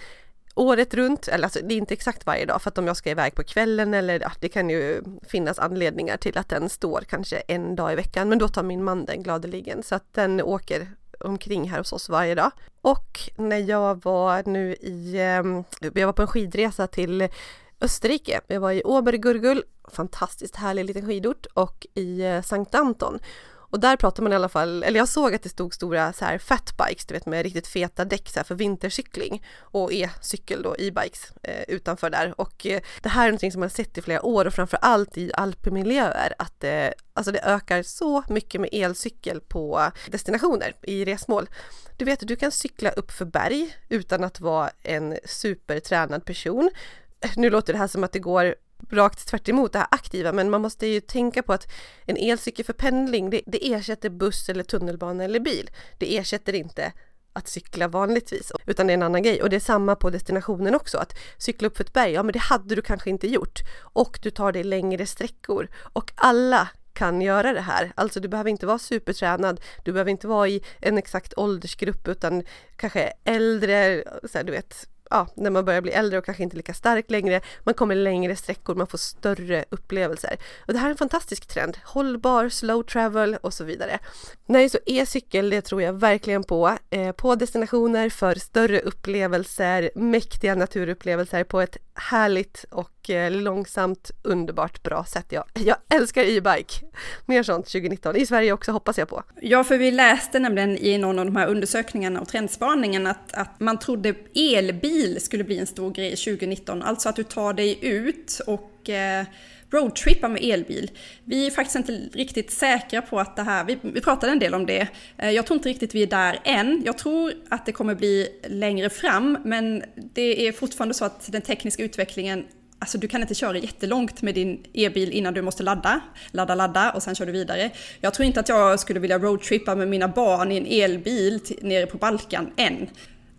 året runt, eller alltså det är inte exakt varje dag för att om jag ska iväg på kvällen eller ja, det kan ju finnas anledningar till att den står kanske en dag i veckan men då tar min man den gladeligen så att den åker omkring här hos oss varje dag. Och när jag var nu i, ehm, jag var på en skidresa till Österrike. Jag var i Obergurgul, fantastiskt härlig liten skidort och i eh, Sankt Anton. Och där pratar man i alla fall, eller jag såg att det stod stora så här fatbikes, du vet med riktigt feta däck så här för vintercykling och e-cykel då, e-bikes eh, utanför där. Och eh, det här är någonting som man sett i flera år och framför allt i alpmiljöer att eh, alltså det ökar så mycket med elcykel på destinationer i resmål. Du vet, du kan cykla upp för berg utan att vara en supertränad person. Nu låter det här som att det går rakt tvärt det här aktiva men man måste ju tänka på att en elcykel för pendling det, det ersätter buss eller tunnelbana eller bil. Det ersätter inte att cykla vanligtvis, utan det är en annan grej. Och det är samma på destinationen också, att cykla upp för ett berg, ja men det hade du kanske inte gjort. Och du tar dig längre sträckor. Och alla kan göra det här. Alltså du behöver inte vara supertränad, du behöver inte vara i en exakt åldersgrupp utan kanske äldre, så här, du vet, ja, när man börjar bli äldre och kanske inte lika stark längre. Man kommer längre sträckor, man får större upplevelser. Och det här är en fantastisk trend. Hållbar, slow travel och så vidare. Nej, så e-cykel, det tror jag verkligen på. Eh, på destinationer för större upplevelser, mäktiga naturupplevelser på ett härligt och eh, långsamt, underbart bra sätt. Jag, jag älskar e-bike. Mer sånt 2019, i Sverige också hoppas jag på. Ja, för vi läste nämligen i någon av de här undersökningarna och trendspaningen att, att man trodde elbil skulle bli en stor grej 2019. Alltså att du tar dig ut och eh, med elbil. Vi är faktiskt inte riktigt säkra på att det här, vi, vi pratade en del om det, eh, jag tror inte riktigt vi är där än. Jag tror att det kommer bli längre fram, men det är fortfarande så att den tekniska utvecklingen Alltså du kan inte köra jättelångt med din e-bil innan du måste ladda, ladda, ladda och sen kör du vidare. Jag tror inte att jag skulle vilja roadtrippa med mina barn i en elbil nere på Balkan än.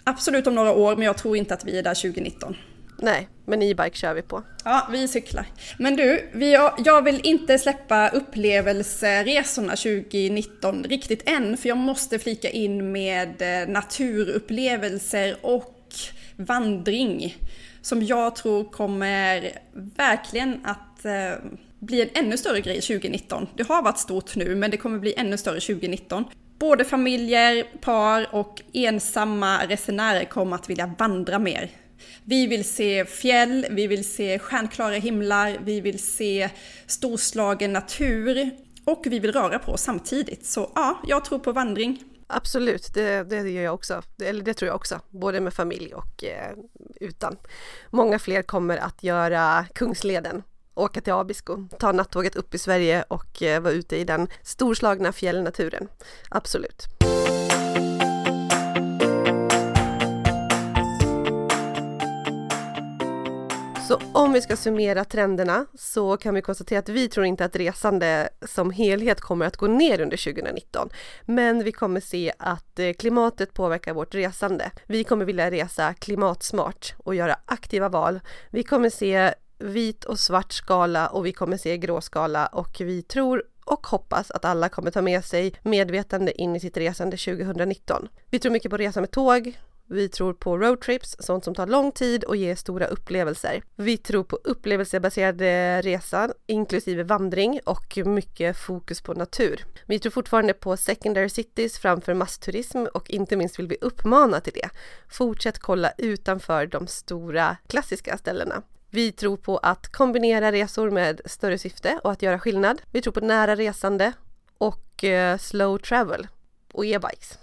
Absolut om några år, men jag tror inte att vi är där 2019. Nej, men e-bike kör vi på. Ja, vi cyklar. Men du, vi, jag vill inte släppa upplevelseresorna 2019 riktigt än, för jag måste flika in med eh, naturupplevelser och vandring. Som jag tror kommer verkligen att eh, bli en ännu större grej 2019. Det har varit stort nu, men det kommer bli ännu större 2019. Både familjer, par och ensamma resenärer kommer att vilja vandra mer. Vi vill se fjäll, vi vill se stjärnklara himlar, vi vill se storslagen natur och vi vill röra på oss samtidigt. Så ja, jag tror på vandring. Absolut, det, det gör jag också. Eller det tror jag också, både med familj och eh, utan. Många fler kommer att göra Kungsleden åka till Abisko, ta nattåget upp i Sverige och eh, vara ute i den storslagna fjällnaturen. Absolut. Så om vi ska summera trenderna så kan vi konstatera att vi tror inte att resande som helhet kommer att gå ner under 2019. Men vi kommer se att eh, klimatet påverkar vårt resande. Vi kommer vilja resa klimatsmart och göra aktiva val. Vi kommer se vit och svart skala och vi kommer se gråskala och vi tror och hoppas att alla kommer ta med sig medvetande in i sitt resande 2019. Vi tror mycket på resa med tåg, vi tror på roadtrips, sånt som tar lång tid och ger stora upplevelser. Vi tror på upplevelsebaserade resan, inklusive vandring och mycket fokus på natur. Vi tror fortfarande på secondary cities framför massturism och inte minst vill vi uppmana till det. Fortsätt kolla utanför de stora klassiska ställena. Vi tror på att kombinera resor med större syfte och att göra skillnad. Vi tror på nära resande och eh, slow travel och e-bikes.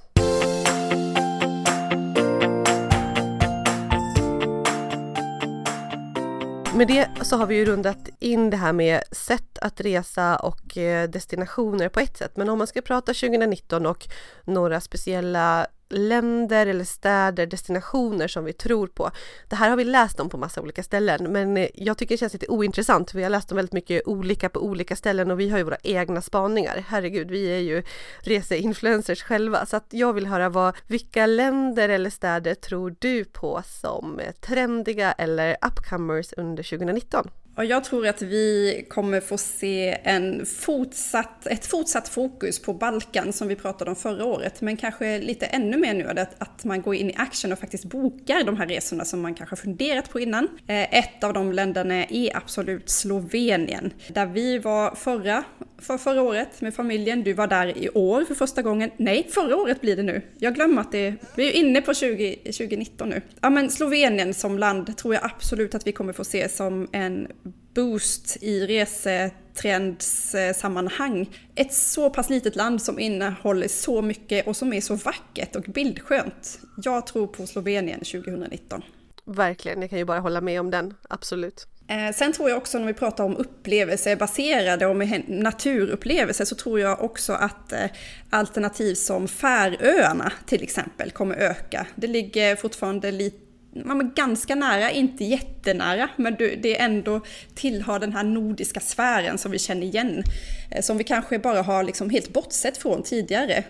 Med det så har vi ju rundat in det här med sätt att resa och eh, destinationer på ett sätt. Men om man ska prata 2019 och några speciella länder eller städer, destinationer som vi tror på. Det här har vi läst om på massa olika ställen men eh, jag tycker det känns lite ointressant. Vi har läst om väldigt mycket olika på olika ställen och vi har ju våra egna spaningar. Herregud, vi är ju reseinfluencers själva så att jag vill höra vad, vilka länder eller städer tror du på som eh, trendiga eller upcomers under 2019? Och jag tror att vi kommer få se en fortsatt, ett fortsatt fokus på Balkan som vi pratade om förra året, men kanske lite ännu mer nu att, att man går in i action och faktiskt bokar de här resorna som man kanske funderat på innan. Eh, ett av de länderna är absolut Slovenien, där vi var förra, för förra året med familjen. Du var där i år för första gången. Nej, förra året blir det nu. Jag glömmer att det, vi är inne på 20, 2019 nu. Ja, men Slovenien som land tror jag absolut att vi kommer få se som en boost i resetrendssammanhang. Ett så pass litet land som innehåller så mycket och som är så vackert och bildskönt. Jag tror på Slovenien 2019. Verkligen, jag kan ju bara hålla med om den, absolut. Eh, sen tror jag också när vi pratar om upplevelsebaserade och med naturupplevelser så tror jag också att eh, alternativ som Färöarna till exempel kommer öka. Det ligger fortfarande lite man är ganska nära, inte jättenära, men det är ändå tillhör den här nordiska sfären som vi känner igen. Eh, som vi kanske bara har liksom helt bortsett från tidigare.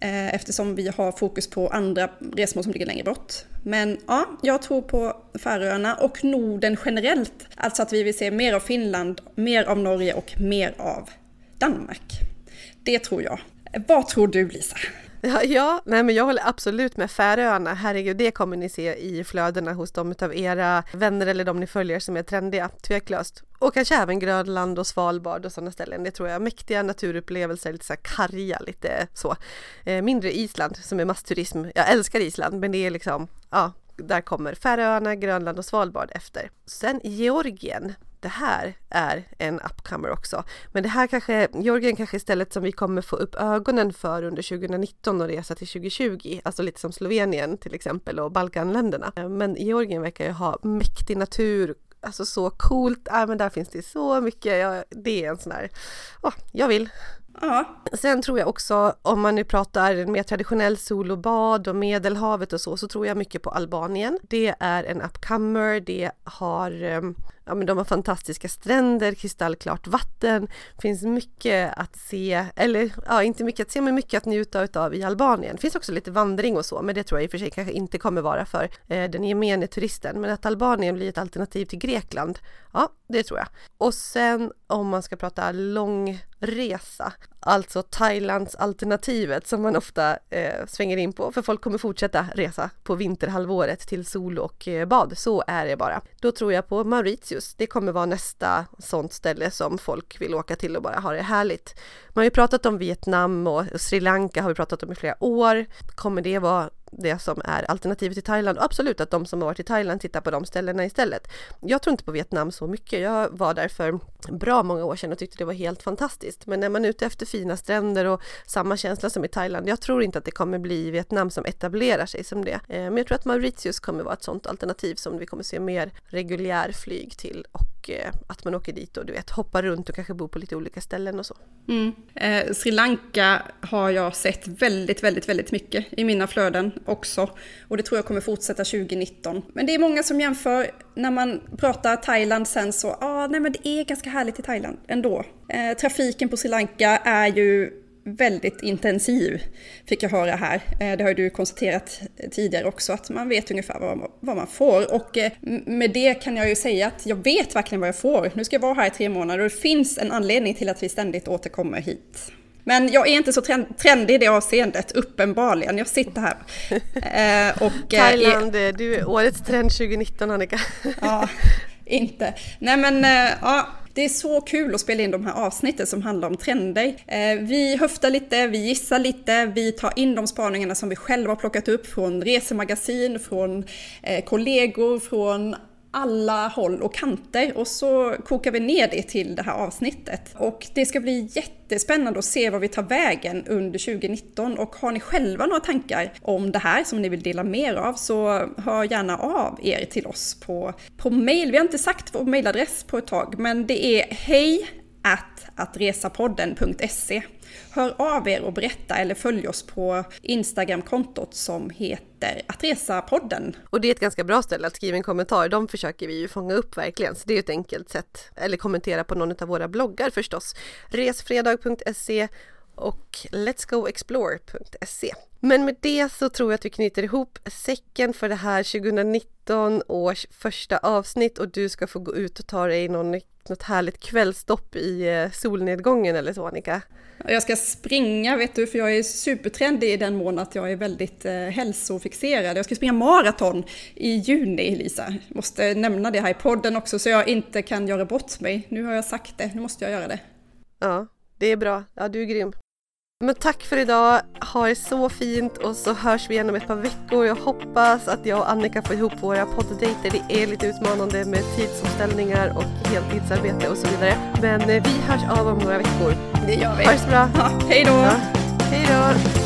Eh, eftersom vi har fokus på andra resmål som ligger längre bort. Men ja, jag tror på Färöarna och Norden generellt. Alltså att vi vill se mer av Finland, mer av Norge och mer av Danmark. Det tror jag. Vad tror du Lisa? Ja, ja, nej men jag håller absolut med Färöarna. Herregud, det kommer ni se i flödena hos de av era vänner eller de ni följer som är trendiga, tveklöst. Och kanske även Grönland och Svalbard och sådana ställen. Det tror jag. Mäktiga naturupplevelser, lite så här karga, lite så. Eh, mindre Island som är massturism. Jag älskar Island, men det är liksom, ja, där kommer Färöarna, Grönland och Svalbard efter. Sen Georgien, det här är en upcomer också. Men det här kanske, Georgien kanske istället som vi kommer få upp ögonen för under 2019 och resa till 2020, alltså lite som Slovenien till exempel och Balkanländerna. Men Georgien verkar ju ha mäktig natur, alltså så coolt, äh, men där finns det så mycket, ja, det är en sån här, oh, jag vill. Ja. Sen tror jag också, om man nu pratar mer traditionell sol och bad och Medelhavet och så, så tror jag mycket på Albanien. Det är en upcomer, det har um, ja men de har fantastiska stränder, kristallklart vatten, finns mycket att se, eller ja inte mycket att se men mycket att njuta utav i Albanien. Det finns också lite vandring och så men det tror jag i och för sig kanske inte kommer vara för eh, den gemene turisten. Men att Albanien blir ett alternativ till Grekland, ja det tror jag. Och sen om man ska prata långresa, alltså Thailands alternativet som man ofta eh, svänger in på, för folk kommer fortsätta resa på vinterhalvåret till sol och eh, bad, så är det bara. Då tror jag på Mauritius, det kommer vara nästa sånt ställe som folk vill åka till och bara ha det härligt. Man har ju pratat om Vietnam och Sri Lanka har vi pratat om i flera år. Kommer det vara det som är alternativet till Thailand. absolut att de som har varit i Thailand tittar på de ställena istället. Jag tror inte på Vietnam så mycket. Jag var där för bra många år sedan och tyckte det var helt fantastiskt. Men när man är ute efter fina stränder och samma känsla som i Thailand. Jag tror inte att det kommer bli Vietnam som etablerar sig som det. Eh, men jag tror att Mauritius kommer vara ett sådant alternativ som vi kommer se mer reguljär flyg till och och eh, att man åker dit och du vet hoppar runt och kanske bor på lite olika ställen och så. Mm. Eh, Sri Lanka har jag sett väldigt, väldigt, väldigt mycket i mina flöden också. Och det tror jag kommer fortsätta 2019. Men det är många som jämför, när man pratar Thailand sen så, ja, ah, nej men det är ganska härligt i Thailand ändå. Eh, trafiken på Sri Lanka är ju väldigt intensiv, fick jag höra här. Eh, det har du konstaterat tidigare också, att man vet ungefär vad, man får. Och eh, med det kan jag ju säga att jag vet verkligen vad jag får. Nu ska jag vara här i tre månader och det finns en anledning till att vi ständigt återkommer hit. Men jag är inte så trendig i det avseendet, uppenbarligen. Jag sitter här. [LAUGHS] Eh, och, Thailand, är, du är årets trend 2019 Annika. ja, inte. Nej men, ja. Det är så kul att spela in de här avsnitten som handlar om trender. Eh, vi höftar lite, vi gissar lite, vi tar in de spaningarna som vi själva har plockat upp från resemagasin, från eh, kollegor, från alla håll och kanter och så kokar vi ner det till det här avsnittet. Och det ska bli jättespännande att se vad vi tar vägen under 2019 och har ni själva några tankar om det här som ni vill dela mer av så hör gärna av er till oss på, på mail. Vi har inte sagt vår mailadress på ett tag men det är hej attresapodden.se Hör av er och berätta eller följ oss på Instagramkontot som heter Attresapodden. Och det är ett ganska bra ställe att skriva en kommentar. De försöker vi ju fånga upp verkligen, så det är ett enkelt sätt. Eller kommentera på någon av våra bloggar förstås. Resfredag.se och letsgoexplore.se. Men med det så tror jag att vi knyter ihop säcken för det här 2019 års första avsnitt och du ska få gå ut och ta dig någon, något härligt kvällstopp i eh, solnedgången eller så Annika. Jag ska springa vet du, för jag är supertrendig i den mån att jag är väldigt eh, hälsofixerad. Jag ska springa maraton i juni, Lisa. Måste nämna det här i podden också så jag inte kan göra bort mig. Nu har jag sagt det, nu måste jag göra det. Ja, det är bra. Ja, du är grym. Men tack för idag, ha det så fint och så hörs vi igen om ett par veckor. Jag hoppas att jag och Annika får ihop våra podddejter. Det är lite utmanande med tidsomställningar och heltidsarbete och så vidare. Men eh, vi hörs av om några veckor. Det gör vi. Ha det så bra. Ja, [LAUGHS] hej då. Ja, hej då.